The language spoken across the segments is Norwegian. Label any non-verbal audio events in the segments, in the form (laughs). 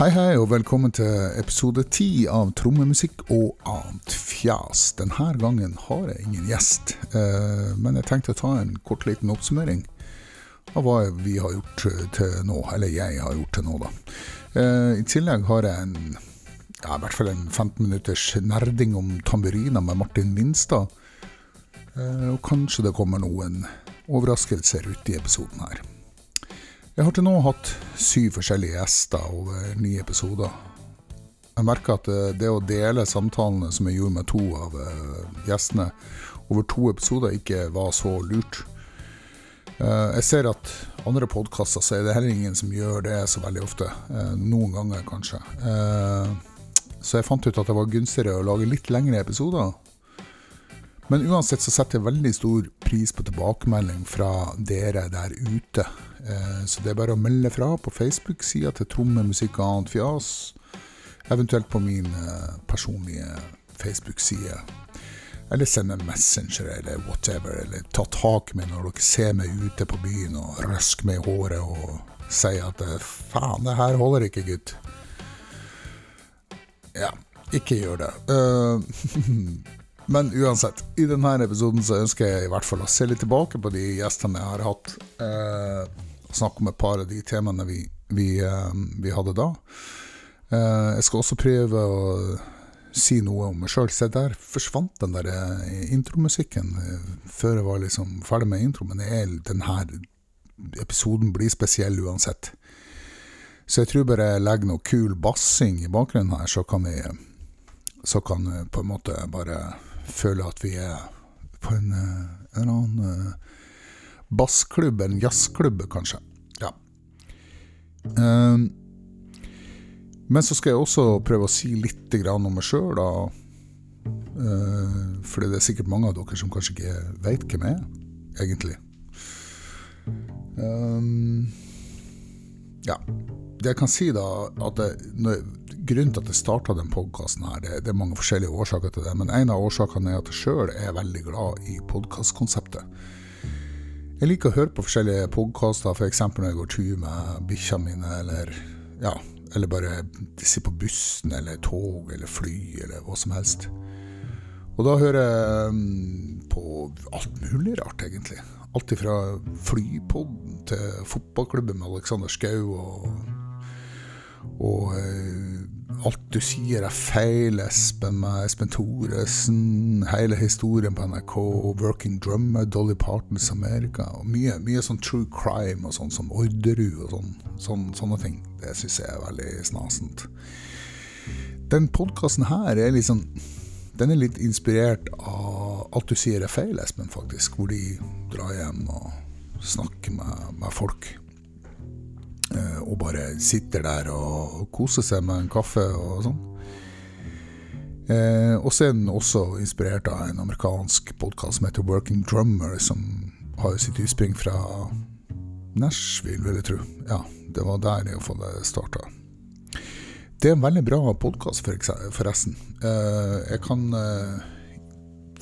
Hei, hei, og velkommen til episode ti av Trommemusikk og annet fjas. Denne gangen har jeg ingen gjest, eh, men jeg tenkte å ta en kort liten oppsummering av hva vi har gjort til nå, eller jeg har gjort til nå, da. Eh, I tillegg har jeg en, ja, i hvert fall en 15 minutters nerding om tamburiner med Martin Minstad. Eh, og kanskje det kommer noen overraskelser ut i episoden her. Jeg har til nå hatt syv forskjellige gjester over ni episoder. Jeg merker at eh, det å dele samtalene som jeg gjorde med to av eh, gjestene, over to episoder, ikke var så lurt. Eh, jeg ser at andre podkaster så er det heller ingen som gjør det så veldig ofte. Noen ganger, kanskje. Så jeg fant ut at det var gunstigere å lage litt lengre episoder. Men uansett så setter jeg veldig stor pris på tilbakemelding fra dere der ute. Eh, så det er bare å melde fra på Facebook-sida til Tromme musikk og annet fjas. Eventuelt på min eh, personlige Facebook-side. Eller send en messenger eller whatever. Eller ta tak i meg når dere ser meg ute på byen og røsker meg i håret og sier at eh, faen, det her holder ikke, gutt. Ja, ikke gjør det. (laughs) Men uansett, i denne episoden så ønsker jeg i hvert fall å se litt tilbake på de gjestene jeg har hatt snakke om et par av de temaene vi, vi, eh, vi hadde da. Eh, jeg skal også prøve å si noe om meg sjøl. Se, der forsvant den der eh, intromusikken før jeg var liksom ferdig med intro. Men denne episoden blir spesiell uansett. Så jeg tror bare jeg legger noe kul bassing i bakgrunnen her, så kan vi så kan på en måte bare føle at vi er på en, en eller annen bassklubb, en jazzklubb, kanskje. Ja. Um, men så skal jeg også prøve å si litt om meg sjøl, da. For det er sikkert mange av dere som kanskje ikke veit hvem jeg er, egentlig. Ja. Det jeg kan si, da, at det, grunnen til at jeg starta den podkasten det, det, er mange forskjellige årsaker til det, men en av årsakene er at jeg sjøl er veldig glad i podkastkonseptet. Jeg liker å høre på forskjellige podkaster, f.eks. når jeg går tur med bikkja mine, eller, ja, eller bare sitter på bussen eller tog eller fly eller hva som helst. Og da hører jeg um, på alt mulig rart, egentlig. Alt fra flypod til fotballklubben med Alexander Schou og, og uh, Alt du sier er feil, Espen med Espen Thoresen. Hele historien på NRK. Working Drummer, Dolly Partons America. Og mye, mye sånn true crime og sånn som Orderud og sånn, sånn, sånne ting. Det syns jeg er veldig snasent. Den podkasten her er litt sånn Den er litt inspirert av Alt du sier er feil, Espen, faktisk. Hvor de drar hjem og snakker med, med folk. Eh, og bare sitter der og koser seg med en kaffe og sånn. Eh, og så er den også inspirert av en amerikansk podkast som heter Working Drummer, som har sitt utspring fra Nashville, vil jeg tro. Ja, det var der iallfall det starta. Det er en veldig bra podkast, forresten. Eh, jeg kan eh,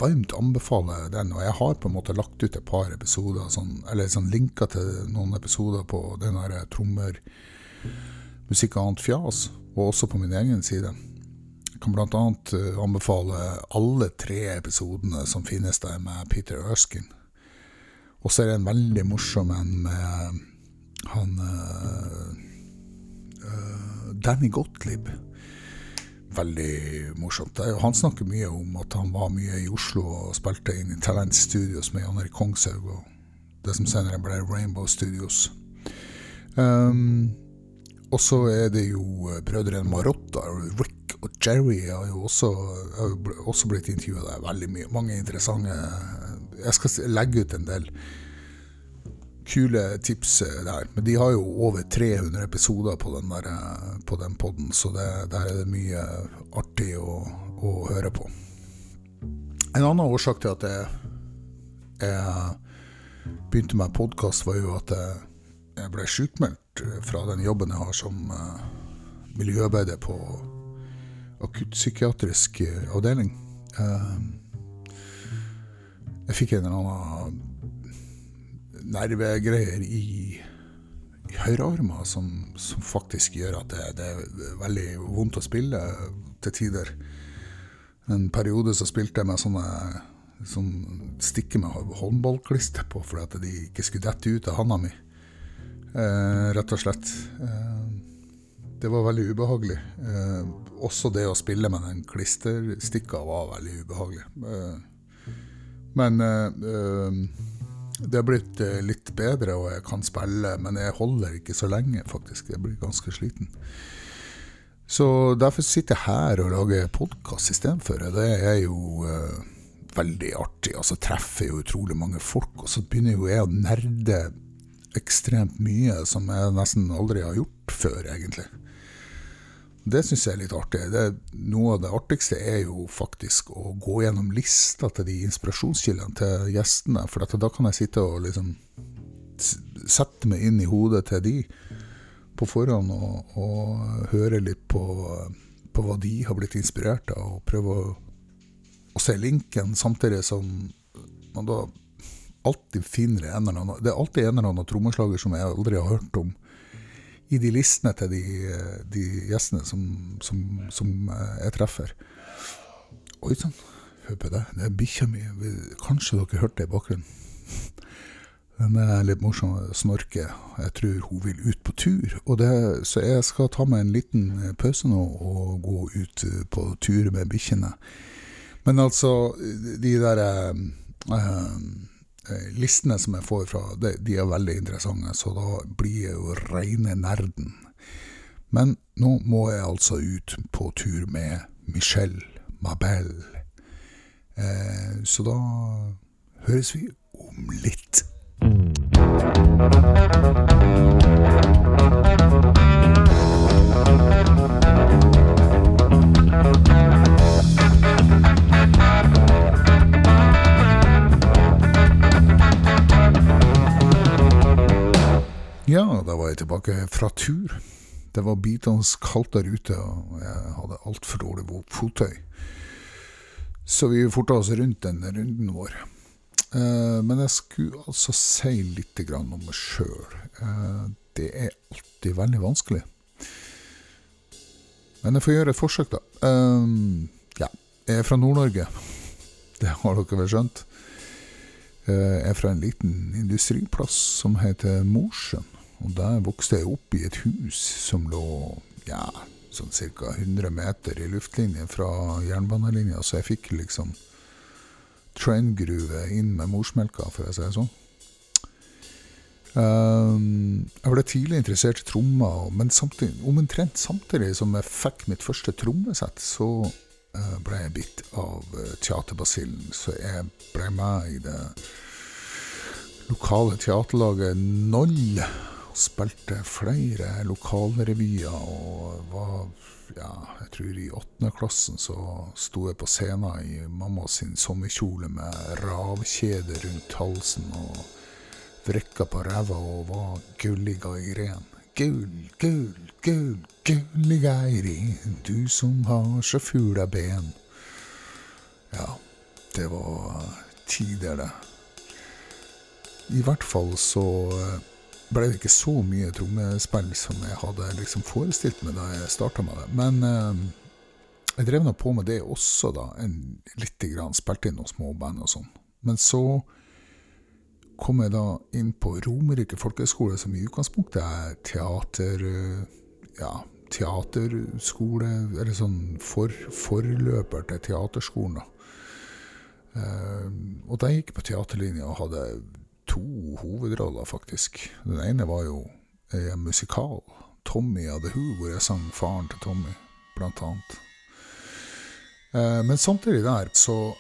varmt anbefale den. Og jeg har på en måte lagt ut et par episoder, sånn, eller sånn linker til noen episoder på den der trommer, musikk og annet fjas, og også på min egen side. Jeg kan bl.a. Eh, anbefale alle tre episodene som finnes der med Peter Erskine. Og så er det en veldig morsom en med han uh, uh, Danny Gottlieb veldig morsomt. Han snakker mye om at han var mye i Oslo og spilte inn i Talent Studios med Jan Erik Kongshaug og det som senere ble Rainbow Studios. Um, og så er det jo eh, brødrene Marotta, Rick og Jerry har jo også, har også blitt intervjua der. Veldig mye. Mange interessante Jeg skal legge ut en del kule tips der. Men de har jo over 300 episoder på den, der, på den podden, så det, der er det mye artig å, å, høre på. En annen årsak til at jeg, jeg begynte med podkast, var jo at jeg, jeg ble sjukmeldt fra den jobben jeg har som miljøarbeider på akuttpsykiatrisk avdeling. Jeg fikk en eller annen nervegreier i, høyrearmer som, som, faktisk gjør at det, det, er veldig vondt å spille til tider. En periode så spilte jeg med sånne sånn stikke med håndballklister på fordi at de ikke skulle dette ut av handa mi. Eh, rett og slett. Eh, det var veldig ubehagelig. Eh, også det å spille med den klisterstikka var veldig ubehagelig. Eh, men eh, eh, det har blitt litt bedre, og jeg kan spille, men jeg holder ikke så lenge, faktisk. Jeg blir ganske sliten. Så derfor sitter jeg her og lager podkast istedenfor. Det er jo veldig artig. Og så treffer jo utrolig mange folk, og så begynner jo jeg å nerde ekstremt mye som jeg nesten aldri har gjort før, egentlig. Det syns jeg er litt artig. Det, noe av det artigste er jo faktisk å gå gjennom lista til de inspirasjonskildene til gjestene, for da kan jeg sitte og liksom sette meg inn i hodet til de på forhånd og, og høre litt på, på, hva de har blitt inspirert av, og prøve å å se linken, samtidig som man da alltid finner en eller annen Det er alltid en eller annen trommeslager som jeg aldri har hørt om, i de listene til de, de gjestene som, som, som, jeg treffer. Oi sann, hør på det. Det er bikkja mi. Kanskje dere hørte det i bakgrunnen. Den er litt morsom snorke. Jeg tror hun vil ut på tur. Det, så jeg skal ta meg en liten pause nå og gå ut på tur med bikkjene. Men altså, de der eh, eh, listene som jeg får fra, de, de, er veldig interessante, så da blir jeg jo reine nerden. Men nå må jeg altså ut på tur med Michelle Mabel. Eh, så da høres vi om litt. Ja, da var jeg tilbake fra tur. Det var bitende kaldt der ute, og jeg hadde altfor dårlig fottøy. Så vi forta oss rundt den runden vår. Eh, men jeg skulle altså si litt om meg sjøl. Eh, det er alltid veldig vanskelig. Men jeg får gjøre et forsøk, da. Eh, ja, jeg er fra Nord-Norge. (laughs) Det har dere vel skjønt. Jeg er fra en liten industriplass som heter Mosjøen. Og der vokste jeg opp i et hus som lå ja, sånn ca. 100 meter i luftlinje fra jernbanelinja, så jeg fikk liksom trendgruve inn med morsmelka, for å si det sånn. Um, jeg ble tidlig interessert i trommer, men samtidig, omtrent samtidig som jeg fikk mitt første trommesett, så uh, ble jeg bitt av uh, teaterbasillen. Så jeg ble med i det lokale teaterlaget Noll spilte flere lokalrevyer og var ja, jeg tror i åttende klassen så sto jeg på scenen i mamma sin sommerkjole med ravkjede rundt halsen og vrikka på ræva og var gulliga i ren. Gull, gull, gull, gulliga i ren, du som har så fula ben. Ja, det var tider, det. I hvert fall så ble det ikke så mye trommespill som jeg hadde liksom forestilt meg da jeg starta med det. Men eh, jeg drev nå på med det også, da. En, lite grann. Spilte inn noen småband og sånn. Men så kom jeg da inn på Romerike folkehøgskole, som i utgangspunktet er teater... Ja, teaterskole, eller sånn for, forløper til teaterskolen, da. Eh, og da gikk jeg på teaterlinja og hadde to hovedroller, faktisk. Den ene var jo en musikal. 'Tommy of the Who', hvor jeg sang faren til Tommy, blant annet. Eh, men samtidig der så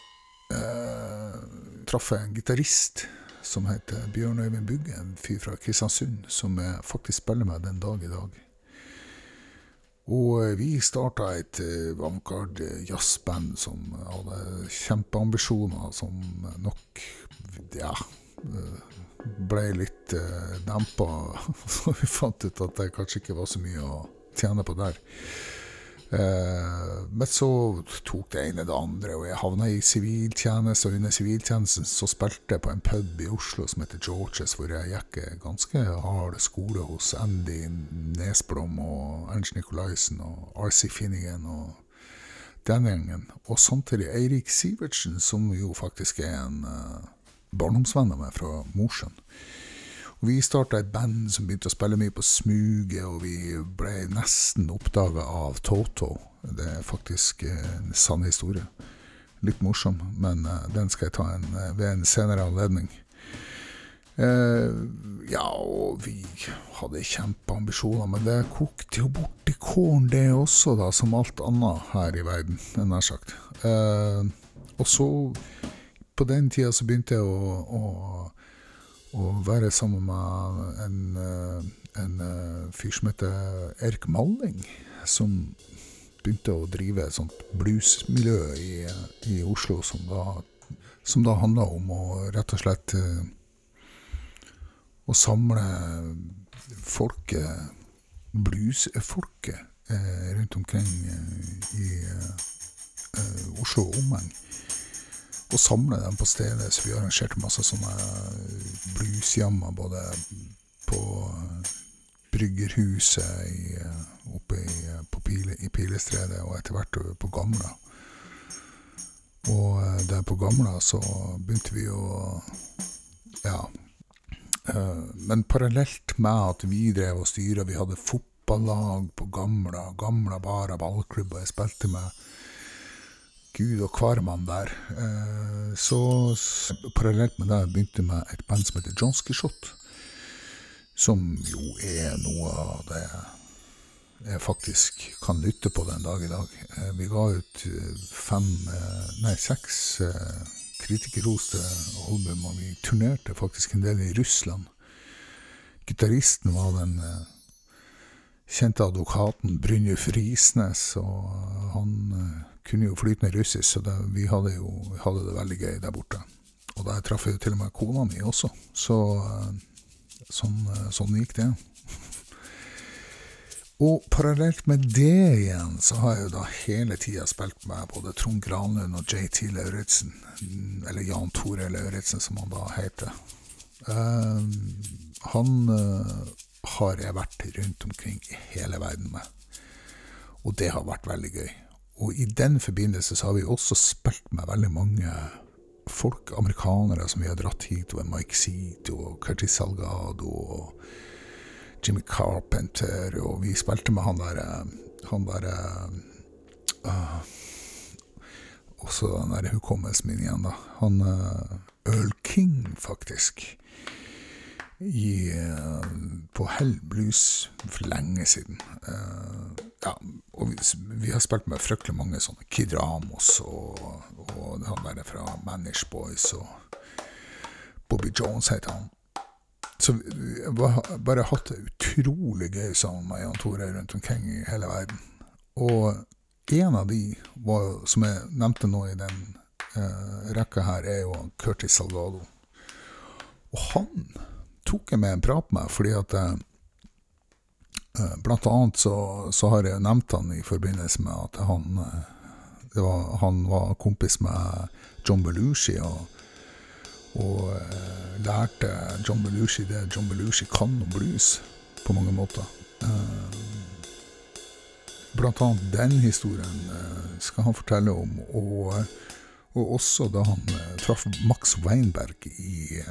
eh, traff jeg en gitarist som heter Bjørn Øyvind Bugge, en fyr fra Kristiansund, som jeg faktisk spiller med den dag i dag. Og eh, vi starta et uh, vanguard jazzband som hadde kjempeambisjoner, som nok ja, ble litt uh, dempa. (laughs) Så vi fant ut at det kanskje ikke var så mye å tjene på der. Eh, men så tok det ene det andre, og jeg havna i siviltjeneste. Og under siviltjenesten så spilte jeg på en pub i Oslo som heter Georges, hvor jeg gikk ganske hard skole hos Andy Nesblom og Ernst Nicolaisen og RC Finnigan og den gjengen. Og samtidig Eirik Sivertsen, som jo faktisk er en uh, barndomsvenn av meg fra Mosjøen. Vi starta et band som begynte å spille mye på smuget, og vi ble nesten oppdaga av Toto. Det er faktisk en sann historie. Litt morsom, men uh, den skal jeg ta en, uh, ved en senere anledning. Uh, ja, og vi hadde kjempeambisjoner, men det kokte jo bort i kålen, det også, da, som alt annet her i verden, nær sagt. og så, på den tida, så begynte jeg å, å å være sammen med en, eh, en eh, fyr som heter Erik Malling, som begynte å drive et sånt bluesmiljø i, i Oslo, som da, som da handla om å rett og slett eh, å samle folket, bluesfolket, rundt omkring i Oslo og omegn og samle dem på stedet. Så vi arrangerte masse sånne bluesjammer både på Bryggerhuset i, oppe i, Pile, i Pilestredet og etter hvert på Gamla. Og eh, der på Gamla så begynte vi å Ja. Eh, men parallelt med at vi drev og styra, vi hadde fotballag på Gamla, Gamla bar og ballklubb, og jeg spilte med Gud og hvermann der. Eh, så parallelt med det begynte jeg med et band som heter Johnski Shot. Som jo er noe av det jeg faktisk kan lytte på den dag i dag. Eh, vi ga ut eh, fem, nei seks kritikerroste album, og vi turnerte faktisk en del i Russland. Gitaristen var den kjente advokaten Brynjulf Risnes, og han kunne jo flytende russisk, så det, vi hadde jo hadde det veldig gøy der borte. Og der traff jeg jo til og med kona mi også, så eh, sånn, eh, sånn gikk det. (laughs) Og parallelt med det igjen, så har jeg jo da hele tida spilt med både Trond Granlund og JT Lauritzen. Eller Jan Tore Lauritzen, som han da heter. Uh, han uh, har jeg vært rundt omkring i hele verden med. Og det har vært veldig gøy. Og i den forbindelse så har vi også spilt med veldig mange folk, amerikanere, som vi har dratt hit. Og Mike Seat og Curtis Salgado og Jimmy Carpenter. Og vi spilte med han derre Han derre uh, Også den der hukommelsen min igjen, da. Han uh, Earl King, faktisk. I, uh, på Hell Blues for lenge siden. Uh, ja, og vi, vi, har spilt med fryktelig mange sånne Kid Ramos og, og han der fra Manish Boys og Bobby Jones heter han. Så vi har bare hatt det utrolig gøy sammen med Jan Tore rundt omkring i hele verden. Og en av de, var, som jeg nevnte nå i den uh, rekka her, er jo Curtis Salgado. Og han tok jeg med en prat med fordi at uh, Eh, blant annet så, så, har jeg nevnt han i forbindelse med at han, eh, var, han var kompis med John Belushi, og, og eh, lærte John Belushi det John Belushi kan om blues, på mange måter. Eh, blant annet den historien eh, skal han fortelle om, og, og også da han traff Max Weinberg i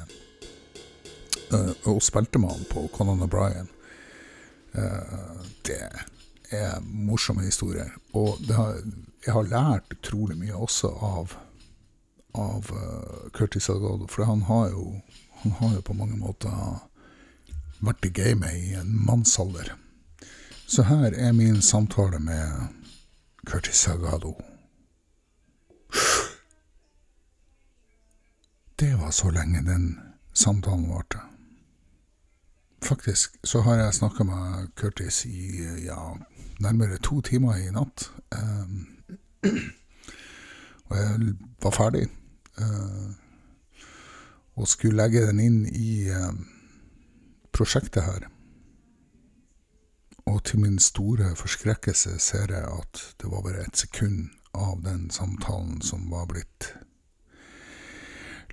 og spilte med han på Conan O'Brien. Eh, det er morsomme historier. Og har, jeg har lært utrolig mye også av, av uh, Curtis Salgado, for han har, jo, han har jo på mange måter vært i gamet i en mannsalder. Så her er min samtale med Curtis Salgado. Det var så lenge den samtalen varte. Faktisk så har jeg snakka med Curtis i ja, nærmere to timer i natt. Um, og jeg var ferdig. Uh, og skulle legge den inn i um, prosjektet her. Og til min store forskrekkelse ser jeg at det var bare et sekund av den samtalen som var blitt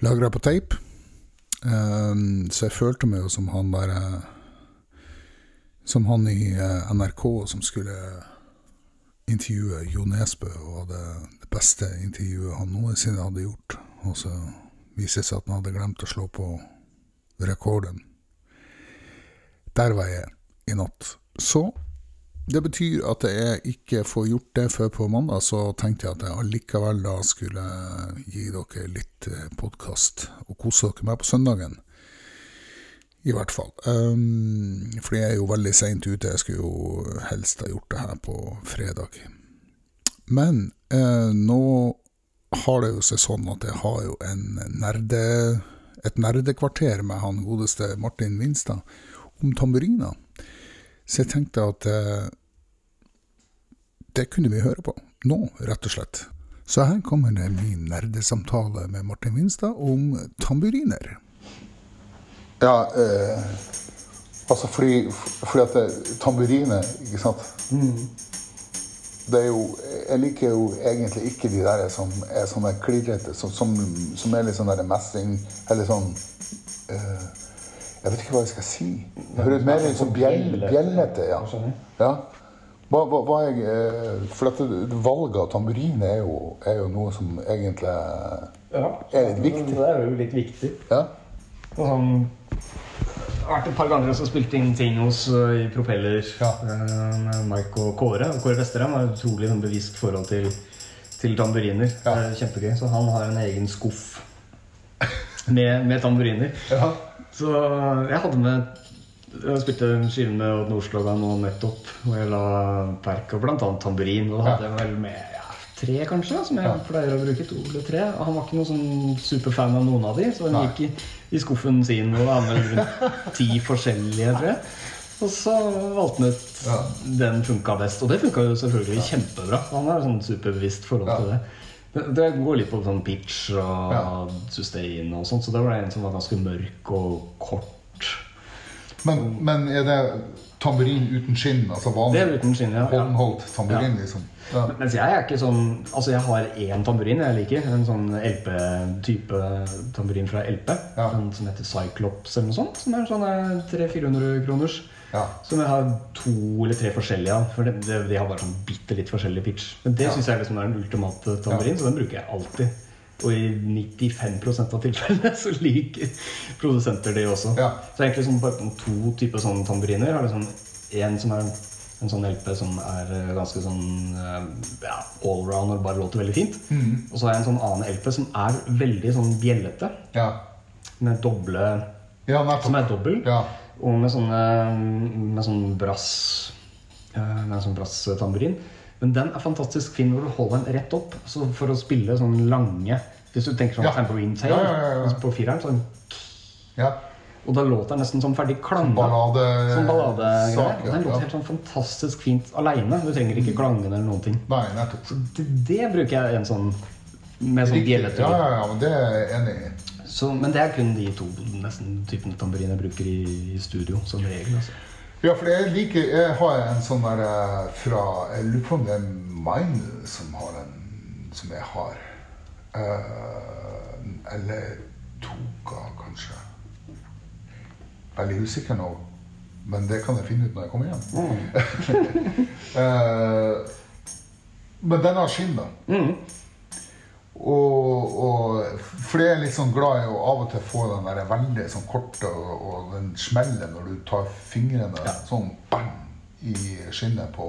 lagra på tape. Um, så jeg følte meg jo som han der Som han i uh, NRK som skulle intervjue Jo Nesbø, og hadde det beste intervjuet han noensinne hadde gjort. Og så viser det seg at han hadde glemt å slå på rekorden. Der var jeg i natt. Så det betyr at jeg ikke får gjort det før på mandag, så tenkte jeg at jeg allikevel da skulle gi dere litt eh, podkast og kose dere med på søndagen. I hvert fall. Um, fordi jeg er jo veldig seint ute. Jeg skulle jo helst ha gjort det her på fredag. Men uh, nå har det jo seg sånn at jeg har jo nerde, et nerdekvarter med han godeste Martin Vinstad om tamburiner. Så jeg tenkte at eh, det kunne vi høre på nå, rett og slett. Så her kommer min nerdesamtale med Martin Winstad om tamburiner. Ja, eh, altså fordi, fordi at det, tamburiner, ikke sant mm. Det er jo Jeg liker jo egentlig ikke de der som er sånne klirrete, som, som, som, er litt sånn der messing Eller sånn eh, Jeg vet ikke hva jeg skal si. Det høres mer ut som bjell, bjellete. Ja. ja. Hva, hva, hva jeg, eh, for dette, valget av tamburin er jo, er jo noe som egentlig ja, er litt viktig. Det er jo litt viktig. Ja. Sånn jeg har vært et par ganger og spilt inn ting hos uh, i Propeller ja. uh, med Mike og Kåre. Kåre Vesterheim har et utrolig sånn, bevisst forhold til, til tamburiner. Ja. Det er kjempegøy. Så han har en egen skuff med, med tamburiner. Ja. Så jeg hadde med Jeg spilte skiven med Odd Nordstoga nå nettopp, Og jeg la perk og blant annet tamburin. Og da hadde jeg vel med ja, tre, kanskje, som jeg ja. pleier å bruke. To eller tre. Og han var ikke noen sånn superfan av noen av de, så han Nei. gikk i, i, skuffen sin og anmeldte rundt (laughs) ti forskjellige, tror jeg. Og så valgte han ut ja. den funka best. Og det funka jo selvfølgelig kjempebra. Han har sånn superbevisst forhold til det. Det. Det går litt på sånn pitch og sustain og sånt, så det var en som var ganske mørk og kort. Men, men er det tamburin uten skinn? Altså vanlig det er uten skinn, ja. håndholdt tamburin, liksom? Ja. Mens jeg er ikke sånn Altså, jeg har én tamburin jeg liker. En sånn LP-type tamburin fra LP. Ja. En som heter Cyclops eller noe sånt. Som er sånn 300-400 kroners. Ja. Som jeg har to eller tre forskjellige av. For de, de, har bare sånn bitte litt forskjellig pitch. Men det ja. syns jeg liksom er den ultimate tamburin, så den bruker jeg alltid. Og i 95% av tilfellene (laughs) så liker produsenter det også. Ja. Så egentlig sånn bare to typer sånne tamburiner. Har liksom en som er en sånn LP som er eh, ganske sånn eh, ja, allround og bare låter veldig fint. Mm. Og så har jeg en sånn annen LP som er veldig sånn bjellete. Ja. Med doble ja, Som er dobbel. Ja. Og med sånne Med sånn brass eh, Med sånn brasstamburin. Men den er fantastisk fin når du holder den rett opp. Så for å spille sånn lange Hvis du tenker sånn ja. tambourine tail på fireren, sånn ja. Og da låter den nesten som ferdig klanga. Ballade, som ballade ja, Den låter helt sånn fantastisk fint aleine. Du trenger ikke klangene eller noen ting. Nei. Så det, det, bruker jeg en sånn med sånn bjellete ja, ja, ja, men det er jeg enig i. Så, men det er kun de to nesten typene tamburin jeg bruker i, i, studio som regel. Altså. Ja, for jeg liker Jeg har en sånn der eh, fra Jeg lurer på om det er Mine som har den som jeg har. Uh, eller Toga, kanskje veldig usikker nå. Men det kan jeg finne ut når jeg kommer hjem. Mm. uh, (laughs) men den har skinn, da. Mm. Og, og, for jeg er litt sånn glad i å av og til få den der veldig sånn korte og, og den smeller når du tar fingrene ja. sånn bang i skinnet på,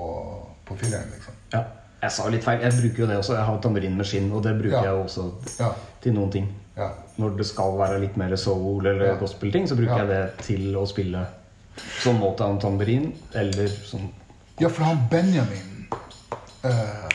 på fireren. liksom. Ja. Jeg sa litt feil. Jeg bruker jo det også. Jeg har tamburin med skinn, og det bruker ja. jeg også ja. til noen ting. Ja. Når det skal være litt mer soul eller gospel-ting, så bruker jeg det til å spille sånn måte av en tamburin eller sånn Ja, for han Benjamin uh,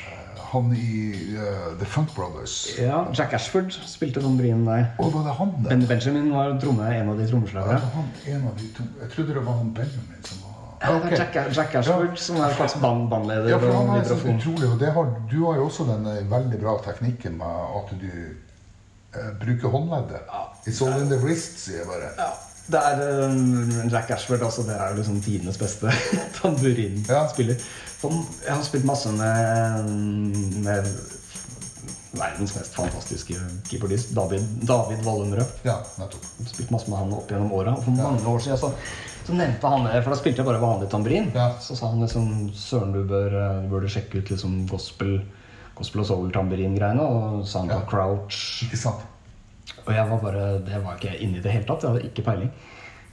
Han i uh, The Funk Brothers Ja, Jack Ashford spilte tamburinen der. Og var det han der? Ben Benjamin var tromme, en av de trommeslagerne. Jeg trodde det var han Benjamin som var ja, er Jack, Jack Ashford ja. som er slags band, bandleder. Ja, for han er så utrolig, og har, Du har jo også den veldig bra teknikken med at du uh, bruker håndleddet. Ja. It's all in the wrist, sier jeg bare. Ja. Det er um, Jack Ashford. Altså, det er jo liksom tidenes beste (laughs) tamburinspiller. Ja. Jeg har spilt masse med, med verdens mest fantastiske keyboardist, David, David Wallenrød. Ja, nettopp. Spilt masse med han opp gjennom åra. For mange år siden så, så, nevnte han for da spilte jeg bare vanlig tamburin. Ja. Så sa han liksom Søren, du bør, du bør sjekke ut liksom gospel, gospel og soul-tamburin-greiene. Og sa han ja. Crouch. Ikke sant. Og jeg var bare, det var ikke inne i det hele tatt. Jeg hadde ikke peiling.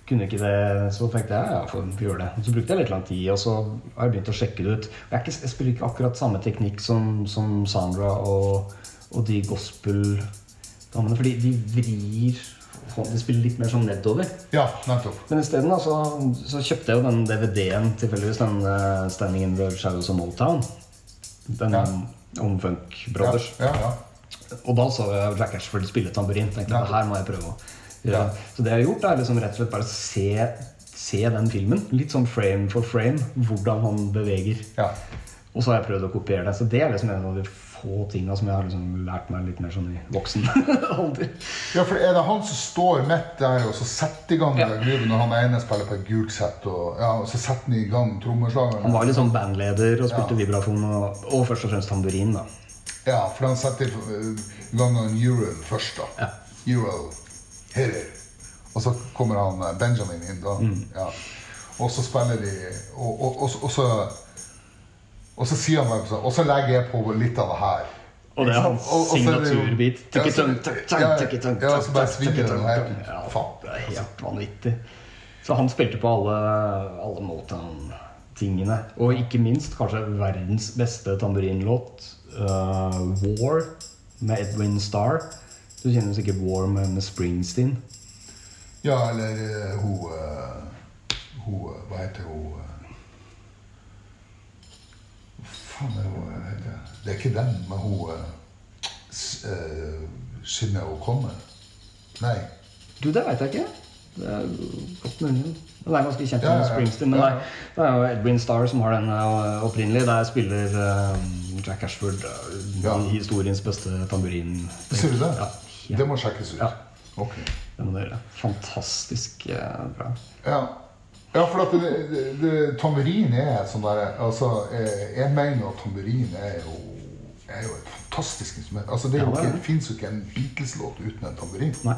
Kunne ikke det, Så tenkte jeg ja, får gjøre det. Så brukte jeg litt lang tid, og så har jeg begynt å sjekke det ut. Jeg, ikke, jeg spiller ikke akkurat samme teknikk som, som Sandra og, og de gospel-damene, fordi de vrir de spiller litt mer sånn nedover. Ja, nettopp. Men isteden så, så kjøpte jeg jo den DVD-en tilfeldigvis. Den uh, 'Standing in the Shadows of Motown'. Den ja. om Funk Brothers. Ja, ja, ja. Og da så jeg Jack Ashford spille tamburin. Tenkte jeg, her må jeg prøve å gjøre. Så det jeg har gjort, er liksom rett og slett bare se, se den filmen. Litt sånn frame for frame. Hvordan han beveger. Ja. Og så har jeg prøvd å kopiere det. Så det er liksom en av de få tinga som jeg har liksom lært meg litt mer sånn i voksen (laughs) alder. ja, for er det han som står midt der og så setter i gang ja. gruven når han ene spiller på et gult sett, og, ja, og så setter han i gang trommeslageren? Han var litt sånn bandleder og spilte ja. vibrafon og, og først og fremst tamburin, da. Ja, for han setter i gang en Ural først, da. Ja. Ural Herer. Og så kommer han eh, Benjamin inn, da. Mm. Ja. Og så spiller de Og, og, og, og så og så sier han sånn Og så legger jeg på litt av det her. Og det er hans signaturbit. Ja, så bare svinger den her. Det er helt vanvittig. Så han spilte på alle, alle Motown-tingene. Og ikke minst kanskje verdens beste tamburinlåt uh, War med Edwin Starr. Du kjenner sikkert War med, Springsteen. Ja, eller uh, hun uh, Hun Hva heter hun Hva Faen, er hun heter Det er ikke den, men hun Skinner og kommer. Nei. Du, det veit jeg ikke. Det er godt mulig. Den er ganske kjent med Springsteen. Men det er jo Edwin Starr som har den opprinnelig. Der spiller Jack Ashford ja. historiens beste tamburin. Ser du det? Ja, det må sjekkes ut. Ja. Okay. Det må dere. Fantastisk eh, bra. Ja. ja for at det, det, det, tamburin er sånn der altså, jeg, jeg mener at tamburin er jo, er jo et fantastisk instrument. Altså, det, ja, det, det fins jo ikke en Beatles-låt uten en tamburin. Nei.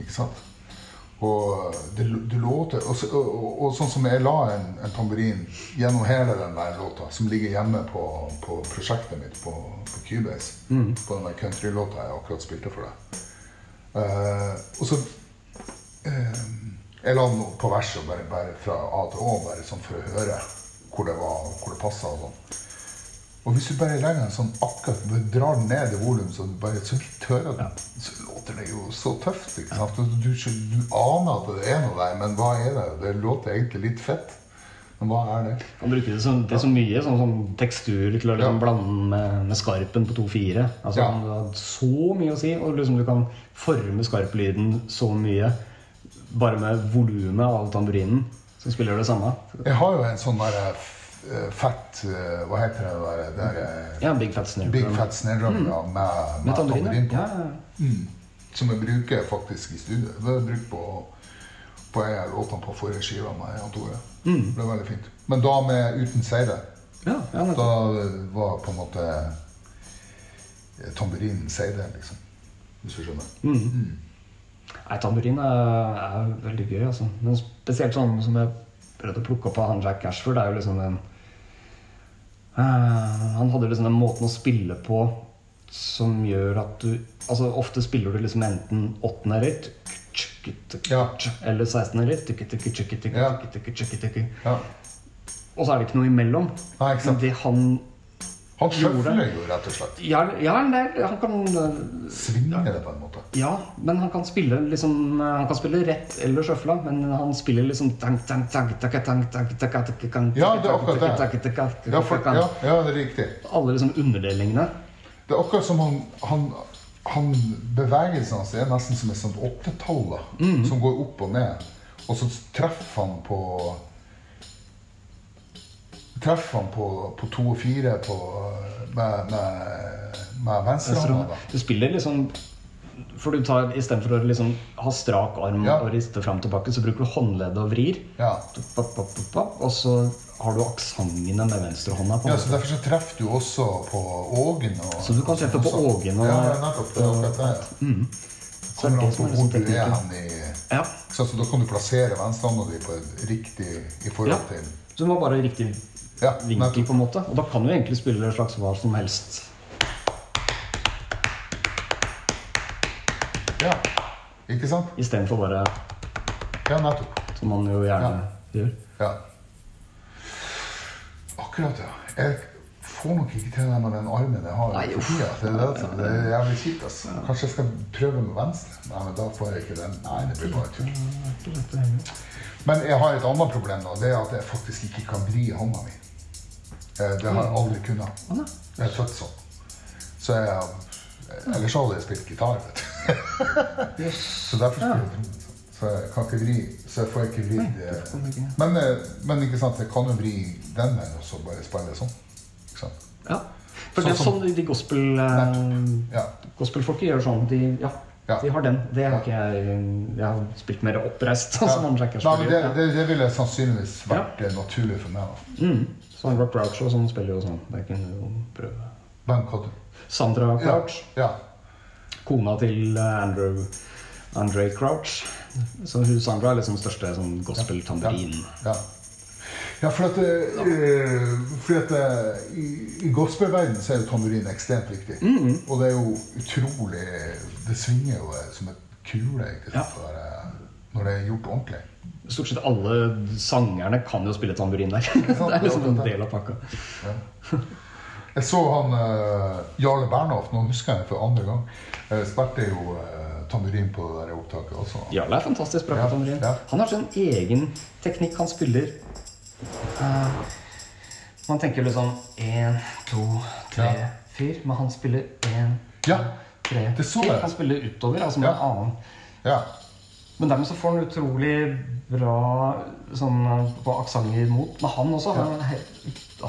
Ikke sant? Og det, det låter og, og, og, sånn som jeg la en, en tamburin gjennom hele den der låta, som ligger hjemme på, på prosjektet mitt på, på Cubase, mm. på den countrylåta jeg akkurat spilte for deg. Uh, og så uh, Jeg la den på verset bare, bare, fra A til Å, bare sånn for å høre hvor det var, hvor det passa og sånn. Og hvis du bare legger den sånn akkurat, drar den ned i volum, så du bare så vidt hører den, så låter det jo så tøft. ikke sant? Du, du, du, aner at det er noe der, men hva er det? Det låter egentlig litt fett. Men hva er det? Man bruker det, som, det så mye sånn sånn tekstur til å liksom ja. blande med, med, skarpen på 2-4. Altså, ja. Det har så mye å si. Og liksom du kan forme skarplyden så mye bare med volumet av tamburinen, som spiller det samme. Jeg har jo en sånn derre Eh, fett eh, Hva heter det der? der ja, Big Fat Snare Big Fat Snare mm. med, med tamburin på. Ja. Mm. Som jeg bruker faktisk i studio. Det jeg brukt på, på en av låtene på forrige skive med Jan Tore. Mm. Det ble veldig fint. Men da med uten seide. Ja, da var på en måte eh, tamburinen seide, liksom. Hvis du skjønner. Mm. mm. Nei, tamburin er, er, veldig gøy, altså. Men spesielt sånn som jeg prøvde å plukke opp av han Jack Ashford, det er jo liksom Uh, han hadde liksom den måten å spille på som gjør at du Altså Ofte spiller du liksom enten åttende ritt ja. eller sekstende ritt. Ja. Ja. Og så er det ikke noe imellom. Men det han han sjøfler jo, rett og slett. Ja, ja han kan Svinge det på en måte. Ja, men han kan spille liksom Han kan spille rett eller sjøfla, men han spiller liksom Ja, det er akkurat det. Ja, for, ja, ja, det er riktig. Alle liksom underdelingene. Det er akkurat som han, han, han Bevegelsene hans er nesten som et sånt åttetall mm. som går opp og ned. Og så treffer han på treffer han på, på to og fire på, med, med, med venstrehånda. Du spiller liksom For du tar istedenfor å liksom ha strak arm Ja. og riste fram tilbake, så bruker du håndleddet og vrir. Ja. Og så har du aksangene med venstrehånda. ja, så Derfor så treffer du også på ågen. Og, Så du kan treffe på ågen og- Ja, nettopp. Det er akkurat det. Mm. Så er det er hvor liksom du er hen i Ja. Så da kan du plassere venstrehånda di på riktig i forhold til Så du må bare riktig Ja, vinkel, på en måte. Og da kan du egentlig spille en slags hva som helst. Ja. Ikke sant? Istedenfor bare Ja, nettopp. som man jo gjerne gjør. Ja. Akkurat, ja. Jeg får nok ikke til det med den armen jeg har. Nei. Det, er det, det er jævlig kjipt. Altså. Kanskje jeg skal prøve med venstre? Nei, men da får jeg ikke den. Nei, det blir bare tull. Men jeg har et annet problem, da. Det er at jeg faktisk ikke kan vri hånda mi. Eh, Det har jeg aldri kunnet. Jeg er født sånn. Så jeg Ellers hadde jeg spilt gitar, vet du. (laughs) Så derfor spiller jeg trommer. Så jeg kan ikke vri Så jeg får ikke vridd men, eh, men ikke sant, jeg kan jo vri den veien og så bare spille sånn. Ikke sant? Ja. For Sånn det er sånn de gospel, eh, Ja. gospelfolket gjør sånn. De, ja, Ja. de har den. Det har ikke jeg Jeg har spilt mer oppreist. (laughs) Ja. som andre Nei, det, det, det ville sannsynligvis vært naturlig for meg. da. Mm. Sånn Rock Crouch og sånn spiller jo sånn. Det kunne jo prøve. Bankhold. Sandra Crouch, ja. kona til eh, Andrew Andre Crouch. Så hun Sandra er liksom den største sånn gospel-tamburin. Ja. Ja, for at, eh, fordi at eh, i, i gospelverdenen så er jo tamburin ekstremt viktig. Mm. Og det er jo utrolig Det svinger jo som et kule ikke sant, Ja. for, når det er gjort ordentlig. Stort sett alle sangerne kan jo spille tamburin der. (laughs) det er liksom en del av pakka. Jeg så han uh, Jarle Bernhoft, nå husker jeg for andre gang, uh, spilte jo uh, tamburin på det der opptaket også. Jarle er fantastisk bra på Ja, tamburin. ja. Han har sin egen teknikk. Han spiller uh, Man tenker liksom én, to, tre, Ja. fire. Men han spiller én, Ja, tre, Det fire. Han spiller utover, altså med en annen. ja. Men dermed så får han utrolig bra sånn på aksenter mot. Men han også. Han, er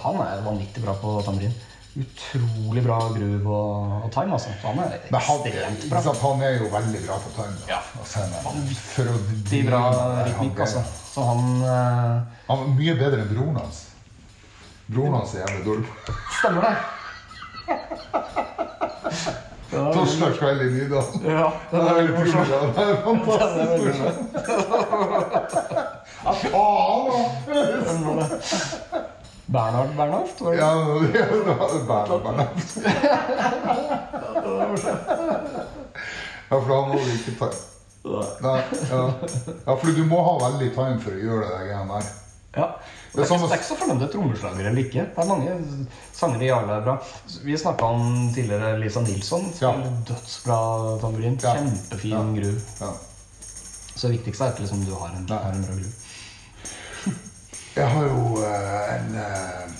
han er vanvittig bra på tamburin. Utrolig bra groove og, og time, altså. Han er ekstremt bra. han er jo veldig bra på time. da. Ja. Altså, han Vanvittig bra rytmikk, altså. Så han eh, Han er mye bedre enn broren hans. Broren hans er jævlig dårlig. Stemmer det. (laughs) Ja, Torsdag kveld i dag. ja, Det den er veldig morsom. Det er fantastisk morsomt. Ja, faen, da! Bernhard Bernhoft? var det? Ja, det var Bernhard Bernhoft. Ja, for han må ikke ta Nei, ja. ja, for du må ha veldig time for å gjøre det greiene der. Ja. Det er ikke, det er ikke så fornøyd med trommeslager eller ikke. Det er mange sanger i Jarle er bra. Vi snakka om tidligere Lisa Nilsson. Ja. dødsbra tamburin. Ja. Kjempefin Ja. gru. Ja. Så det viktigste er at liksom, du har en, Nei. har en bra gru. (laughs) Jeg har jo eh, en eh,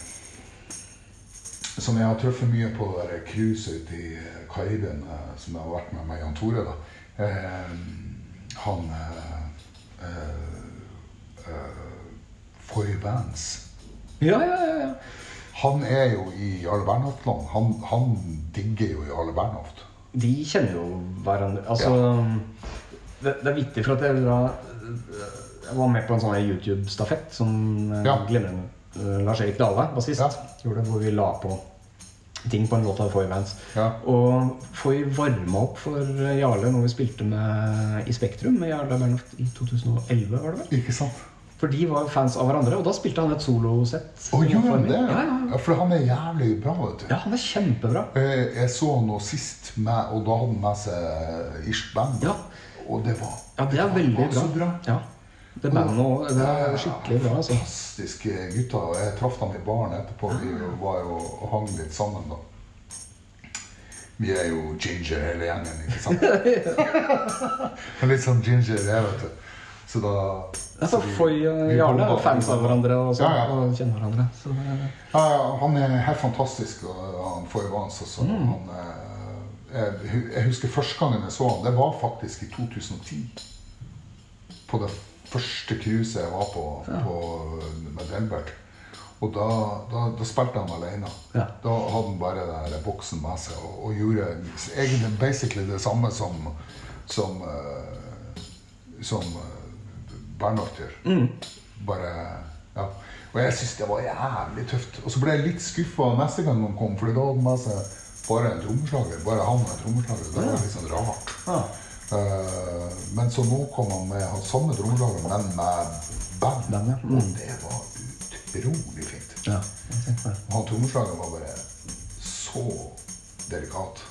Som jeg har truffet mye på der cruiset ute i eh, Karibien, eh, som jeg har vært med meg Jan Tore. da. Han Foy Vance. Ja, ja, ja, ja. Han er jo i Jarle Bernhoft-land. Han, han digger jo Jarle Bernhoft. De kjenner jo hverandre. Altså det, det er viktig for at jeg, da, jeg var med på en sånn YouTube-stafett som eh, Ja. glimrende eh, Lars-Erik Dale, bassist, gjorde, hvor vi la på ting på en låt av Foy Vance. Ja. Og Foy varma opp for Jarle når vi spilte med, i Spektrum med Jarle Bernhoft i 2011, var det vel? Ikke sant? For de var fans av hverandre, og da spilte han et solosett. Oh, gjorde han det? Ja, ja, Ja, for han er jævlig bra, vet du. ja, han er kjempebra. Jeg, jeg så noe sist, med, og da hadde han med seg irsk band. Ja. Og det var, Ja, det er veldig bra. bra. Ja. Det bandet òg. Det er skikkelig bra. altså. Fantastiske gutter. og Jeg traff dem i baren etterpå. Vi var jo og hang litt sammen da. Vi er jo ginger hele gjengen, ikke sant? (laughs) (laughs) Litt sånn ginger jeg, vet du. Så da Altså, så Foy og Jarle er fans av hverandre og, Ja, ja. og kjenner hverandre. Så Ja, ja, han er helt fantastisk, han Foy Vance også. Mm. Han, eh, jeg, jeg husker første gangen jeg så han, det var faktisk i 2010. På det første cruiset jeg var på, Ja. på med Delbert. Og da, da, da, spilte han alene. Ja. Da hadde han bare den boksen med seg og, og, gjorde egentlig basically det samme som som, uh, som uh, Bernhoft. Mm. Bare ja. Og jeg syntes det var jævlig tøft. Og så ble jeg litt skuffa neste gang han kom, for da hadde han med seg bare en trommeslager. Bare han og en trommeslager. Det var litt sånn rart. Ja. Uh, men så nå kom han med han samme trommeslager, men med band. Den, ja. mm. Og det var utrolig fint. Ja, han trommeslageren var bare så delikat.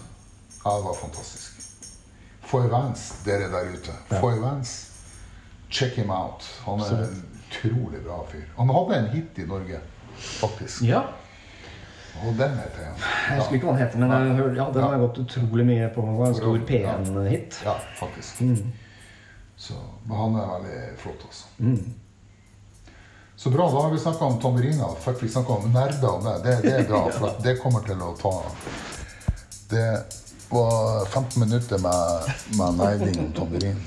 Ja, det var fantastisk. Foy Vance, dere der ute. Ja. Foy Vance, check him out. Han er en utrolig bra fyr. Han hadde en hit i Norge, faktisk. Ja. Og den heter han. Jeg husker ikke hva den heter, men jeg hørte, ja, den har gått utrolig mye på. Det var en stor P1-hit. Ja, faktisk. Mm. Så, men han er veldig flott, altså. Mm. Så bra. Da har vi snakka om tamburiner. Fikk vi snakka om nerder om det. det. Det er bra, for det kommer til å ta Det var 15 minutter med, med nerding om tamburin.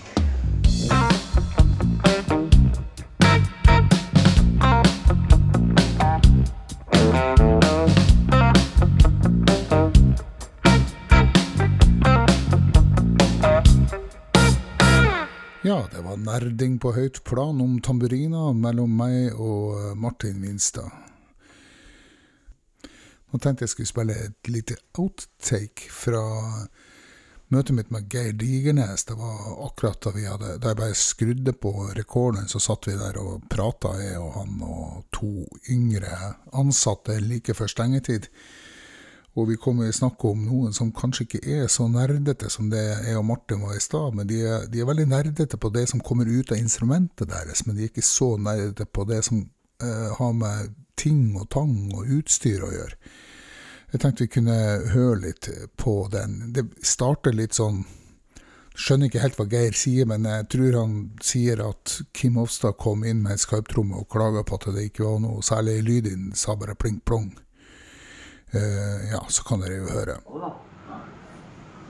Det var nerding på høyt plan om tamburiner mellom meg og eh, Martin Winstad. Nå tenkte jeg skulle spille et lite outtake fra møtet mitt med Geir Digernes. Det var akkurat da vi hadde Da jeg bare skrudde på rekorden, så satt vi der og prata, jeg og han og to yngre ansatte like før stengetid. Og vi kommer til å snakke om noen som kanskje ikke er så nerdete som det jeg og Martin var i stad, men de er, de er, veldig nerdete på det som kommer ut av instrumentet deres, men de er ikke så nerdete på det som eh, har med ting og tang og utstyr å gjøre. Jeg tenkte vi kunne høre litt på den. Det starter litt sånn Skjønner ikke helt hva Geir sier, men jeg tror han sier at Kim Hofstad kom inn med ei skarptromme og klaga på at det ikke var noe særlig lyd i den, sa bare pling plong. Eh, ja, så kan dere jo høre.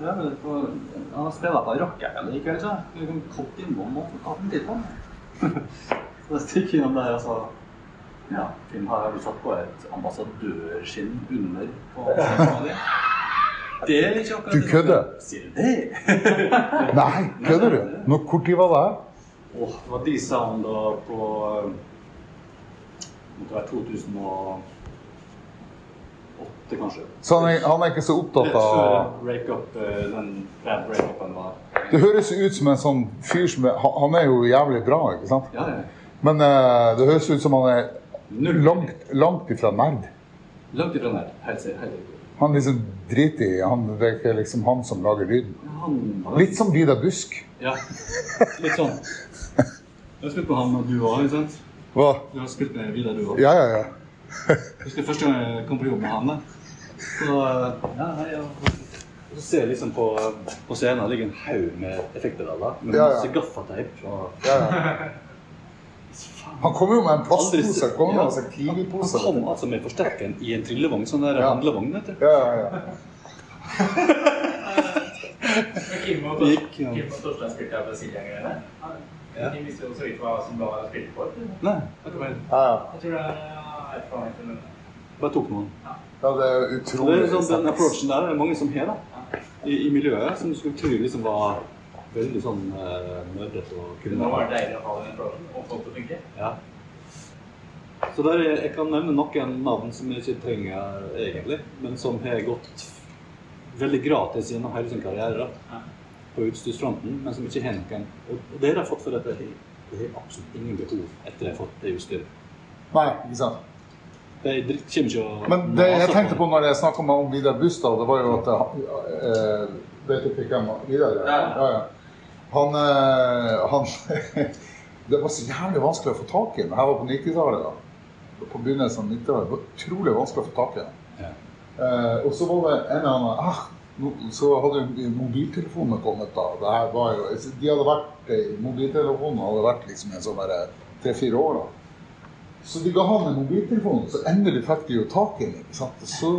Ja, han har spilt på rockeren likevel, så du kan komme innom og ta en titt på den. så (laughs) stikker innom der, altså. Ja, Finn har vi satt på et ambassadørskinn under på Det er ikke akkurat Du kødder? Sier du det? (laughs) Nei, kødder du? Når, hvor tid var det? Oh, det var de sound da på Det Måtte være 2000 og åtte, kanskje. Så han er, han er, ikke så opptatt av Rett før breakup, den bad breakupen var. Det høres ut som en sånn fyr som er, Han er jo jævlig bra, ikke sant? Ja, ja. Men uh, det høres ut som han er langt, langt ifra nerd. Langt ifra nerd. Helt sikkert. Han liksom driter i han, Det er ikke liksom han som lager lyden. Litt som Vidar Busk. Ja, litt sånn. Jeg har spilt på han og du òg, ikke sant? Hva? Du har spilt med Vidar, du òg? Ja, ja, ja. Husker første gang jeg kom på jobb med han. Så, ja, ja. så ser jeg liksom på, på scenen ligger en haug med effektpedaler med ja, masse gaffateip. Ja, han kommer jo med en plastpose. Med en kiwipose. Han kom altså med forsterkeren i en trillevogn, sånn der ja. handlevogn, vet du. Ja, ja, ja. Kim og Torstein spilte av Silja-greiene. De visste jo så vidt hva som var spilt på. Nei, jeg tror det bare tok noen. Ja, det er utrolig. Det er sånn, den approachen der er det mange som har, da. I, I, miljøet, som du skulle tro liksom var veldig sånn uh, nerdete og kunne Det var deilig å ha den approachen, og folk å funke. Ja. Så der, jeg kan nevne noen navn som jeg ikke trenger egentlig, men som har gått veldig gratis gjennom hele sin karriere da, på utstyrsfronten, men som ikke har noen. Og det har jeg fått for dette. jeg har absolutt ingen behov etter jeg har fått det utstyret. Nei, ikke sant. Det kommer ikke å Men det jeg tenkte på når jeg snakka om Vidar Bustad, det var jo at eh, Vet du hvem Vidar er? Ja, ja. Han, eh, han (laughs) Det var så jævlig vanskelig å få tak i ham. Jeg var på 90-tallet. På begynnelsen av 90-tallet. Det var utrolig vanskelig å få tak i ham. Ja. Eh, og så var det en eller annen ah, Så hadde mobiltelefonene kommet da. Det her var jo, de hadde vært, Mobiltelefonene hadde vært liksom en sånn tre-fire år. da. Så de ga han en mobiltelefon, så endelig fikk de jo tak i den. ikke sant? Så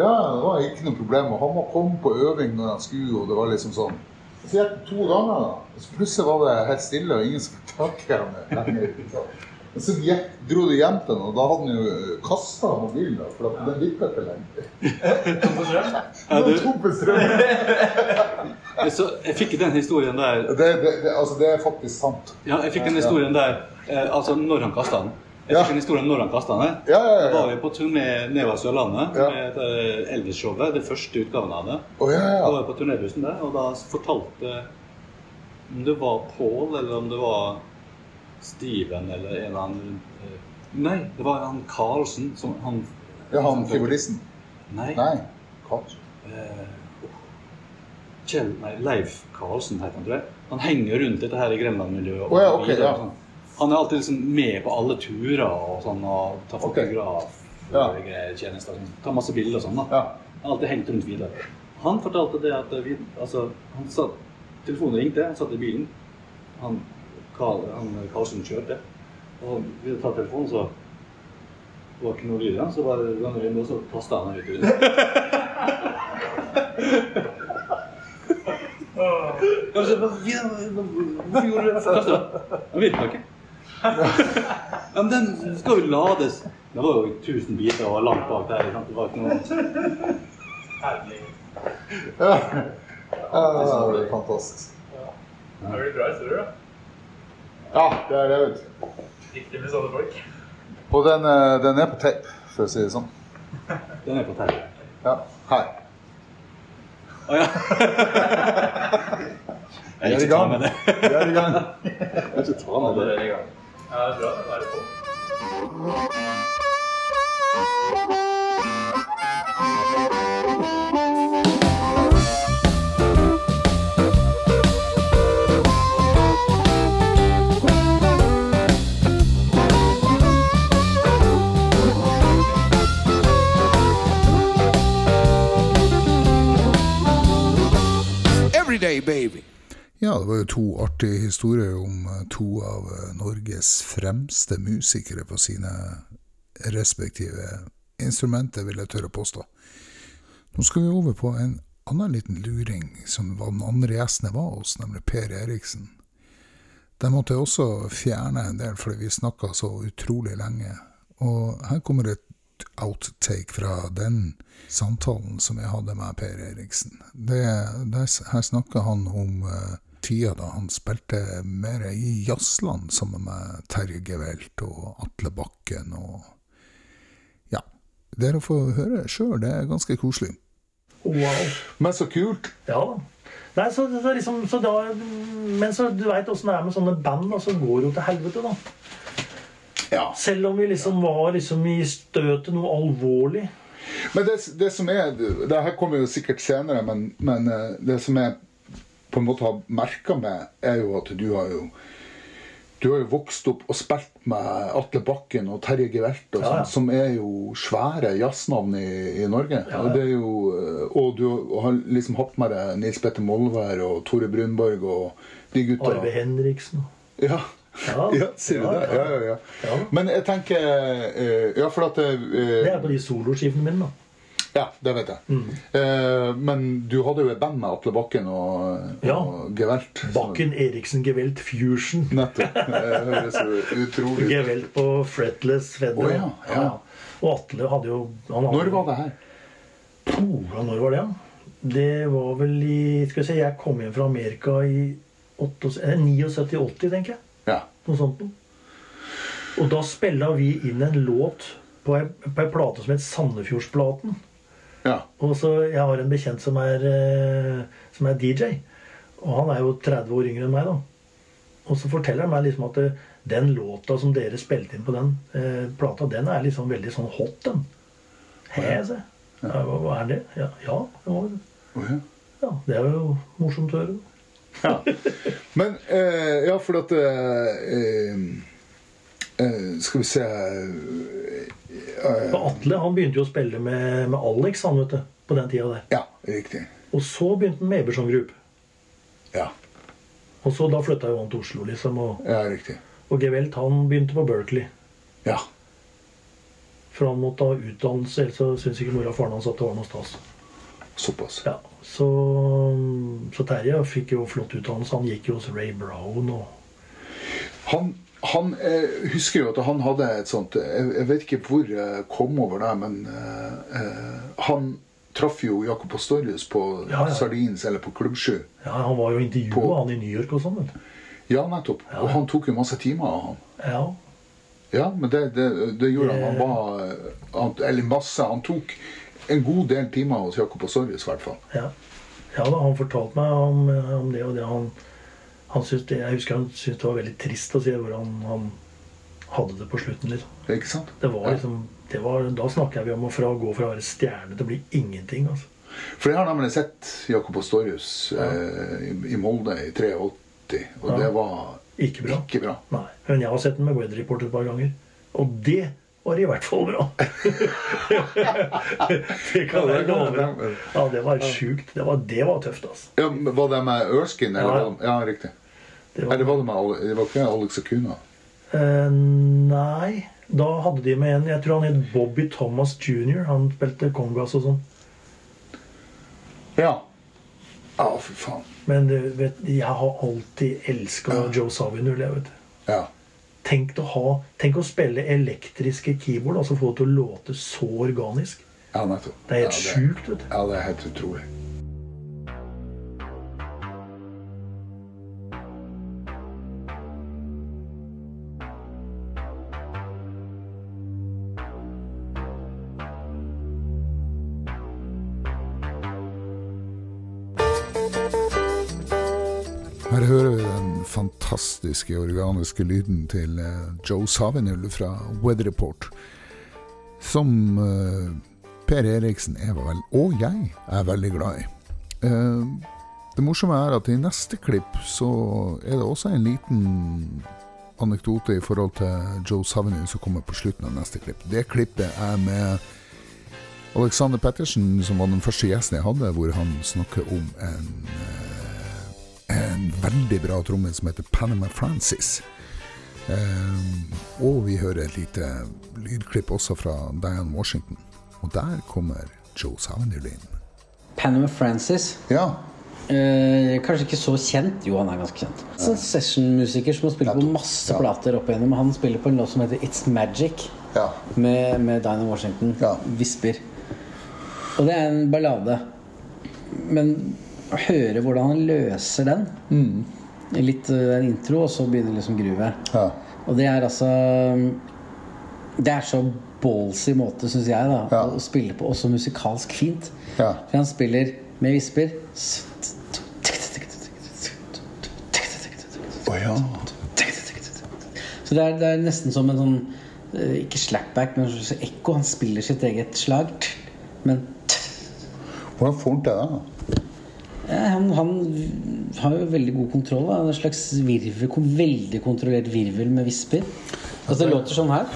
ja, det var ikke noe problem. Og han må komme på øving når han skulle, og det var liksom sånn Så gikk det to ganger, da. Og så plutselig var det helt stille, og ingen som fikk tak i ham lenger. Så gikk, dro de hjem til ham, og da hadde han jo kasta mobilen, da, for at den virka ikke lenger. Tom for strøm? Ja. Tom for strøm. (laughs) Så jeg fikk den historien der Det, det, det, altså, det er faktisk sant. Ja, jeg fikk den historien der eh, altså når han kasta den. Jeg Ja. en historie om når han kasta den. Ja, ja, Da var vi på turné nedover Sørlandet Ja. med Elvis-showet. Det første utgaven av det. Oh, ja, Da var jeg på turnébussen der, og da fortalte om det var Paul, eller om det var Steven, eller en eller annen eh, Nei, det var han Carlsen som han ja han fiolisten. Nei. Nei. Hva? Eh, Kjell, nei, Leif Carlsen heter han, tror jeg. Han henger rundt dette her i Grenland-miljøet. Oh, ja, ok, ja. sånn. Han er alltid liksom med på alle turer og sånn, og tar fotograf okay. Ja. og tjenester. Sånn. Tar masse bilder og sånn. da. Ja. Han har alltid hengt rundt videre. Han fortalte det at vi, altså, han satt, telefonen ringte, han satt i bilen. Han, Karl, han Karlsen kjørte. Og vi hadde tatt telefonen, så det var ikke noe lyd igjen. Så bare det det vinduet, og så kasta han den ut. i vinduet. (laughs) Hvorfor gjorde du det? Han virka ikke. Ja, men den skal jo lades. Det var jo 1000 biter og langt bak der. sant? Det var ikke noe Herlig. ja. ja det blir fantastisk. Det blir bra historier, da. Ja, det er det, vet du. Viktig med sånne folk. Og den, eh, den er på tape, for å si det sånn. Den er på tape. Ja. Her. Å ja. Jeg er ikke ta gang. med det. Vi er i gang. Jeg er ikke ta med det. Ja, det er bra å være på. Everyday baby. Ja, det var jo to artige historier om eh, to av eh, Norges fremste musikere på sine respektive instrumenter, vil jeg tørre å påstå. Nå skal vi over på en annen liten luring som var den andre gjesten jeg var hos, nemlig Per Eriksen. Der måtte jeg også fjerne en del, fordi vi snakka så utrolig lenge. Og her kommer et outtake fra den samtalen som jeg hadde med Per Eriksen. Det, der, her snakker han om eh, tida da han spilte mer i jazzland sammen med Terje Gevelt og Atle Bakken og Ja. Dere får høre sjøl, det er ganske koselig. Wow. Men så kult! Ja da. Nei, så, så liksom, så da, men så du veit åssen det er med sånne band, og så går det jo til helvete, da. Ja. Selv om vi liksom var liksom i støtet noe alvorlig. Men det, det som er Det her kommer jo sikkert senere, men, men eh, det som jeg på en måte har merka meg, er jo at du har jo du har jo vokst opp og spilt med Atle Bakken og Terje Gevelt, og Ja, ja. sånn, som er jo svære jazznavn i, i Norge. Ja, ja. Og, det jo, eh, og du har liksom hatt med deg Nils Petter Molvær og Tore Brunborg og de gutta. Arve Henriksen. Ja. Ja. (laughs) ja, sier du Ja, det? ja. Ja, ja, ja. Ja. Men jeg tenker eh, Ja, for at eh, Det er på de soloskivene mine, da. Ja, det vet jeg. Mm. Eh, men du hadde jo et band med Atle Bakken og, Ja. og Gevelt. Bakken Eriksen Gevelt Fusion. Nettopp. (laughs) Det høres utrolig ut. Gevelt på fretless fedre. Oh, ja, ja. Og Atle hadde jo han hadde, Når var det her? Oh, når var det? ja? Det var vel i Skal vi se, jeg kom hjem fra Amerika i 79-80, tenker jeg. Ja. Noe sånt noe. Og da spilla vi inn en låt på ei, på ei plate som het Sandefjordsplaten. Ja. Og så Jeg har en bekjent som er, eh, som er DJ. Og han er jo 30 år yngre enn meg. da. Og så forteller han meg liksom at eh, den låta som dere spilte inn på den eh, plata, den er liksom veldig sånn hot, den. Hæ, se. Ja, hva, er det? Ja, ja, det var, oh, ja. ja, det er jo morsomt å høre. Men eh, Ja, for at eh, eh, Skal vi se eh, Atle han begynte jo å spille med, med Alex han vet du, på den tida der. Ja, riktig. Og så begynte han med Eberson Group. Ja, Og så da flytta jo han til Oslo, liksom. Og, ja riktig. og Gevelt han begynte på Berkeley. Ja. For han måtte ha utdannelse, ellers så syntes ikke mora og faren hans at det var noe stas. Såpass. Ja, så, så Terje fikk jo flott utdannelse. Han gikk jo hos Ray Brown og Han, han jeg husker jo at han hadde et sånt Jeg, jeg vet ikke hvor jeg kom over det, men eh, han traff jo Jakob Astorius på ja, ja. Sardins eller på Klubb 7. Ja, han var jo intervjua han i New York og sånn. Ja, nettopp. Ja. Og han tok jo masse timer av han. Ja. Ja, men det, det, det gjorde han. Han var han, Eller masse. Han tok en god del timer hos Jakob Astorius, i hvert fall. Ja. ja da, han fortalte meg om, om det og det. Han han syntes det, jeg husker han syntes det var veldig trist å se hvordan han hadde det på slutten. liksom. Ikke sant? Det var liksom, det var, Da snakker vi om å fra, gå fra å være stjerne til å bli ingenting. altså. For jeg har nemlig sett Jakob Astorius ja. eh, i, i, Molde i 83, og ja. det var ikke bra. ikke bra. Nei, Men jeg har sett den med Weather Report et par ganger, og det var i hvert fall bra. (laughs) det kan jeg love deg. Ja, det var sjukt. Det var, det var tøft, altså. Ja, var det med Erskine? Ja. ja, riktig. Det var, Eller var det med det var ikke Alex Acuna? Uh, nei. Da hadde de med en Jeg tror han het Bobby Thomas jr. Han spilte congas og sånn. Ja. Ja, fy faen. Men du vet, jeg har alltid elska ja. Joe Savinul, jeg, vet du. Ja. Tenk å, ha, tenk å spille elektriske keyboard, altså få det til å låte så organisk. Ja, nettopp. Det er helt ja, sjukt. vet du. Ja, det er helt utrolig. Her hører vi den fantastiske organiske lyden til eh, Joe Savinul fra Weather Report. Som uh, Per Eriksen er vel, og jeg, er veldig glad i. Uh, det morsomme er at i neste klipp så er det også en liten anekdote i forhold til Joe Savinul som kommer på slutten av neste klipp. Det klippet er med Alexander Pettersen, som var den første gjesten jeg hadde, hvor han snakker om en en veldig bra trommel som heter Panama Francis. Um, og vi hører et lite lydklipp også fra Dian Washington. Og der kommer Joe Savenir inn. Panama Francis. Ja. Eh, kanskje ikke så kjent. Jo, han er ganske kjent. Ja. En sessionmusiker som har spilt på masse ja. plater opp igjennom. Han spiller på en låt som heter It's Magic ja. med, med Diana Washington. Visper. Og det er en ballade. Men å høre hvordan han løser den. Mm. Litt uh, en intro, og så begynner liksom gruvet. Ja. Og det er altså Det er så ballsy måte, syns jeg, da ja. å spille på. Også musikalsk fint. Ja. For han spiller med visper. Oh, ja. Så det er, det er, nesten som en sånn eh, Ikke slapback, men ekko. Han spiller sitt eget slag. Men Hvordan får han til det? Han, han, har jo veldig god kontroll. Da. En slags virvel, veldig kontrollert virvel med visper. Altså, det låter sånn her.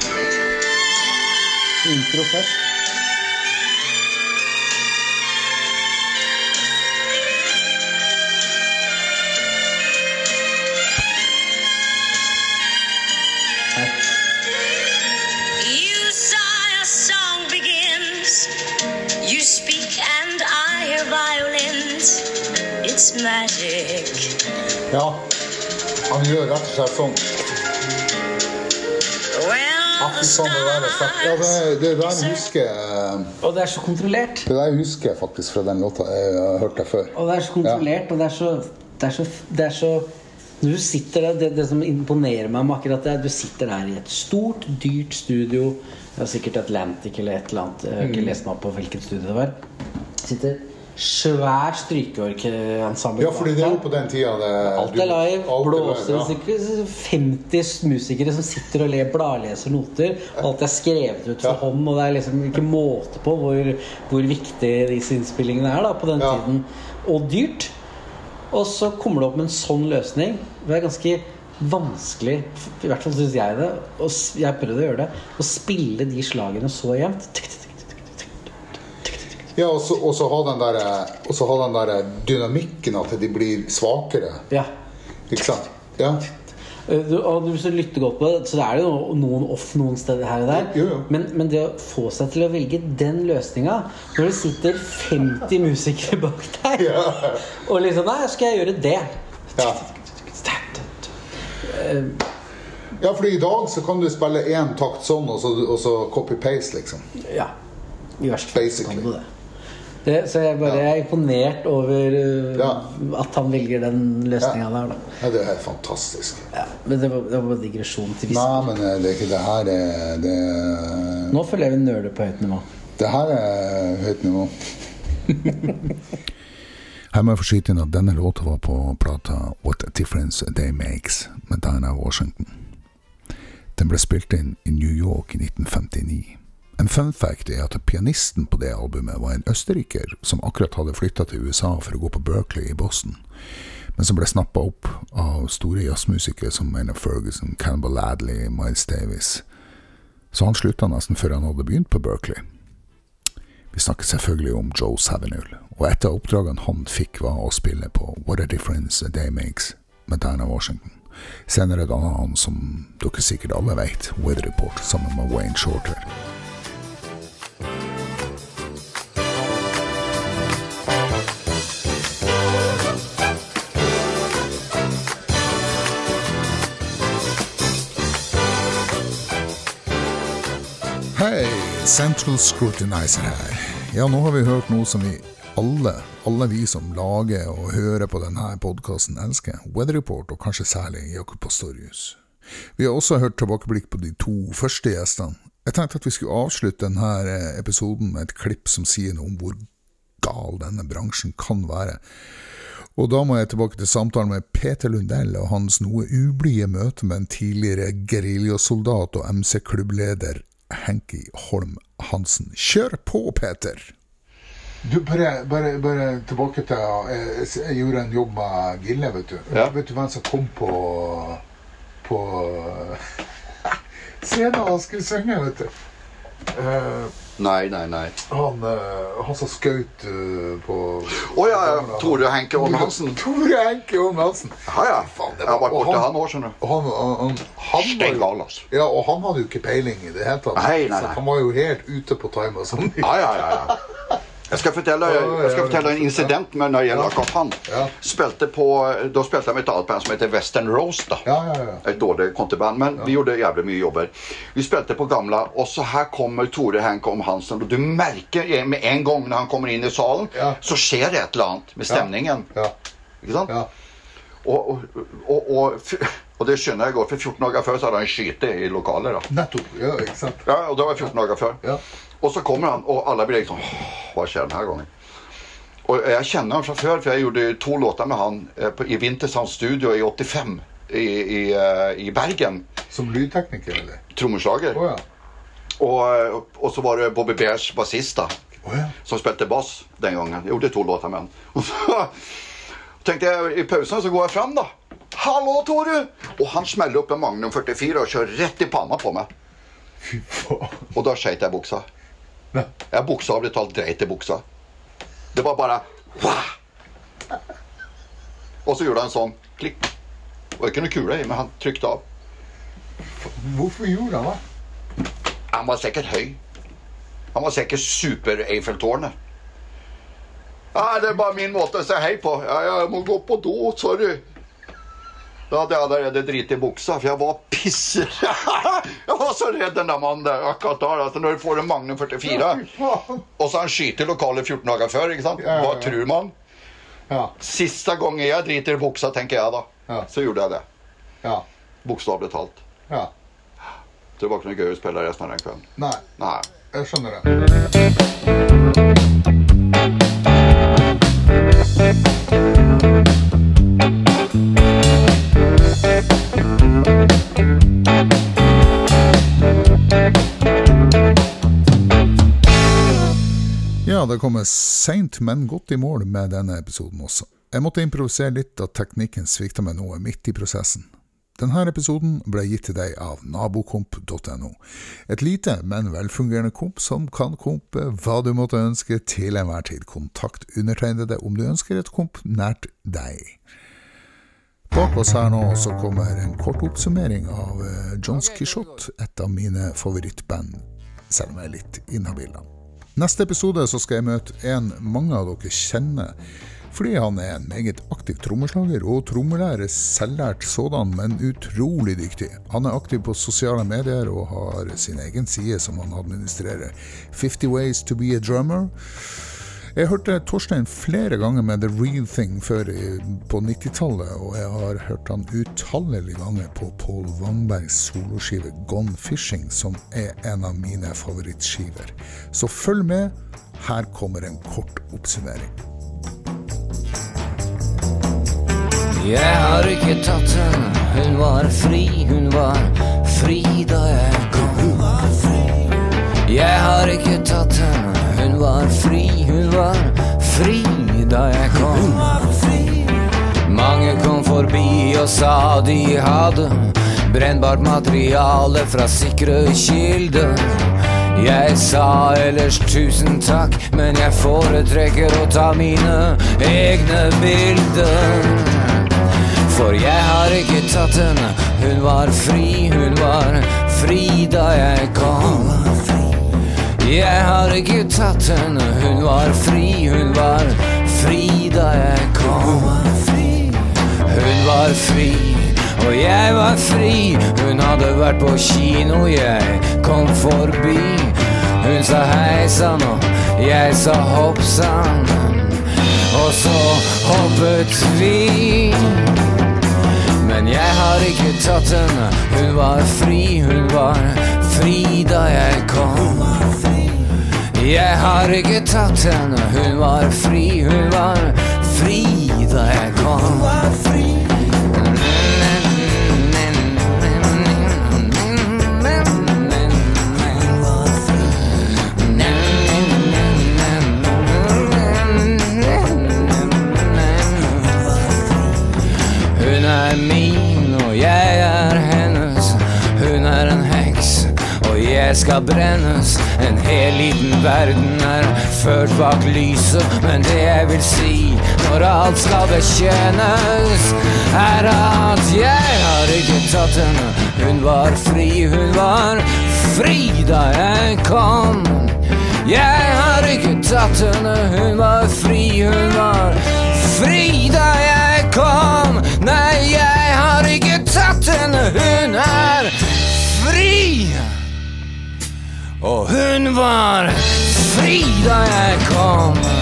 Intro først. Det, der jeg husker jeg Og det er så kontrollert. Det der husker jeg faktisk fra den låta. Jeg har hørt det før. Og det er så kontrollert, ja. og det er så, det er så, det er så du sitter der, det, det, som imponerer meg med akkurat det, du sitter der i et stort, dyrt studio. Det er sikkert Atlantic eller et eller annet. Jeg har ikke mm. lest meg opp på hvilket studio det var. Sitter svær strykeorkensemble. Ja, fordi det er jo på den tida det, Alt er live. Blåser ja. 50 musikere som sitter og ler, bladleser noter. Alt er skrevet ut for ja. hånd, og det er liksom ikke måte på hvor, hvor viktig disse innspillingene er da, på den ja. tiden. Og dyrt. Og så kommer det opp med en sånn løsning. Det er ganske vanskelig, i hvert fall syns jeg det, og jeg prøvde å gjøre det, å spille de slagene så jevnt. Ja, og så ha den der, der dynamikken at de blir svakere. Ja. Ikke sant? Ja. Eh, du, og Hvis du lytter godt på det, så er det jo noen off noen steder her og der. Jo, jo. Men, men, det å få seg til å velge den løsninga Når det sitter 50 musikere bak deg, ja. og liksom Nei, skal jeg gjøre det? Ja. Eh, Ja, for i dag så kan du spille én takt sånn, og så, så copy-paste, liksom. Ja. I verste fall kan du det. Det. Så jeg bare ja. er imponert over uh, ja. at han velger den løsninga ja. der. Da. Ja, det er helt fantastisk. Ja, men det var, det var digresjon til Nei, men eh, det er ikke det her er det... Nå føler jeg vi nøler på høyt nivå. Det her er høyt nivå. (laughs) Her må jeg få skyte inn at denne låta var på plata What a Difference a Day Makes med Diana Washington. Den ble spilt inn i New York i 1959. En fun fact er at pianisten på det albumet var en østerriker som akkurat hadde flytta til USA for å gå på Berkeley i Boston, men som ble snappa opp av store jazzmusikere som Maynard Ferguson, Cannibal Ladley, Miles Davis. Så han slutta nesten før han hadde begynt på Berkeley. Vi snakker selvfølgelig om Joe Savinul, og et av oppdragene han fikk, var å spille på What a Difference a Day Makes med Diana Washington. Senere danna han, som dere sikkert alle vet, Weather Report sammen med Wayne Shorter. Central Scrutinizer her. Ja, nå har vi hørt noe som vi alle, alle vi som lager og hører på denne podkasten, elsker. Weather Report, og kanskje særlig Jakob Pastorius. Vi har også hørt tilbakeblikk på de to første gjestene. Jeg tenkte at vi skulle avslutte denne episoden med et klipp som sier noe om hvor gal denne bransjen kan være. Og da må jeg tilbake til samtalen med Peter Lundell og hans noe ublide møte med en tidligere geriljasoldat og MC-klubbleder Henki Holm Hansen. Kjør på, Peter! Du, bare, bare, bare tilbake til jeg, jeg, gjorde en jobb med Gille, vet du. Ja. Vet du hvem som kom på på (laughs) scenen og skulle synge, vet du? Uh, nei, nei, nei. Han, uh, han som skjøt uh, på Å oh, ja, ja. Tore Henke Holm Hansen. (laughs) Tore Henke Holm Hansen. Ja, ja. Faen, jeg var borte han år, skjønner du. Han, han, han, Steingal, altså. Ja, og han hadde jo ikke peiling i det hele tatt. Nei, nei, nei. han var jo helt ute på time og sånn. Ja, ja, ja, ja. (laughs) Jeg skal fortelle, jeg skal fortelle en incident med når det gjelder akkurat han. Spilte på, da spilte jeg med et annet band som heter Western Rose. da. Ja, ja, ja. Et dårlig konteband, men vi gjorde jævlig mye jobber. Vi spilte på gamla, og så her kommer Tore Henk om Hansen. Og du merker med en gang når han kommer inn i salen, så skjer det et eller annet med stemningen. Ikke sant? Og, og, og, og, og det skjønner jeg godt, for 14 dager før så hadde han skyte i lokalet. da. Nettopp, ja, ikke sant? Ja, og det var 14 dager før. Ja. Og så kommer han, og alle blir liksom Hva skjer denne gangen? Og jeg kjenner han fra før, for jeg gjorde to låter med han i Wintersands Studio i 85 i, i, i Bergen. Som lydtekniker, eller? Trommeslager. Oh, ja. og, og, så var det Bobby Bears bassist, da. Oh, ja. Som spilte bass den gangen. Jeg gjorde to låter med han. (laughs) Og så tenkte jeg i pausen så går jeg fram, da. 'Hallo, Tore!' Og han smeller opp en Magnum 44 og kjører rett i panna på meg. Fy faen. Og da skøyt jeg buksa. Jeg bokstavelig talt dreit i buksa. Det var bare Wah! Og så gjorde han sånn klikk. Det var ikke noe kule i, men han trykte av. Hvorfor gjorde han det? Han var sikkert høy. Han var sikkert super-Eiffeltårnet. Ja, det er bare min måte å si hei på. Ja, jeg må gå på do. Sorry. Da hadde jeg allerede driti i buksa, for jeg var pisser. (laughs) jeg var så redd den der mannen der akkurat da. Altså, når du får en Magnum 44, og så han skyter lokalet 14 dager før, ikke sant? hva tror man? Siste gangen jeg driter i buksa, tenker jeg da. Så gjorde jeg det. Ja. Bokstavelig talt. Ja. Så det var ikke noe gøy å spille resten av den kvelden. Nei. Nei. Jeg skjønner det. Ja, det kommer seint, men godt i mål med denne episoden også. Jeg måtte improvisere litt da teknikken svikta meg noe midt i prosessen. Denne episoden ble gitt til deg av nabokomp.no. Et lite, men velfungerende komp som kan kompe hva du måtte ønske til enhver tid. Kontakt undertegnede om du ønsker et komp nært deg. Bak oss her nå så kommer en kort oppsummering av Johns Quijote, et av mine favorittband, selv om jeg er litt inhabil. Neste episode så skal jeg møte en mange av dere kjenner Fordi han er en meget aktiv trommeslager og trommelærer, selvlært sådan, men utrolig dyktig. Han er aktiv på sosiale medier og har sin egen side som han administrerer. 50 Ways to be a Drummer. Jeg hørte Torstein flere ganger med The Real Thing før på 90-tallet, og jeg har hørt han utallige ganger på Paul Wangbergs soloskive Gone Fishing, som er en av mine favorittskiver. Så følg med, her kommer en kort oppsummering. Jeg har ikke tatt henne, hun var fri, hun var fri da jeg kom. Jeg har ikke tatt henne, hun var fri, hun var fri da jeg kom. Mange kom forbi og sa de hadde brennbart materiale fra sikre kilder. Jeg sa ellers tusen takk, men jeg foretrekker å ta mine egne bilder. For jeg har ikke tatt henne, hun var fri, hun var fri da jeg kom. Jeg har ikke tatt henne, hun var fri, hun var fri da jeg kom. Hun var fri, og jeg var fri. Hun hadde vært på kino, jeg kom forbi. Hun sa hei sann, og jeg sa hopp sann. Og så hoppet vi. Men jeg har ikke tatt henne, hun var fri, hun var fri da jeg kom. Jeg har ikke tatt henne, hun var fri, hun var fri da jeg kom. Hun jeg skal brennes. En hel liten verden er ført bak lyset, men det jeg vil si når alt skal bekjennes, er at jeg har ikke tatt henne. Hun var fri, hun var fri da jeg kom. Jeg har ikke tatt henne, hun var fri, hun var fri da jeg kom. Nei, jeg har ikke tatt henne, hun er fri. Og hun var fri da jeg kom.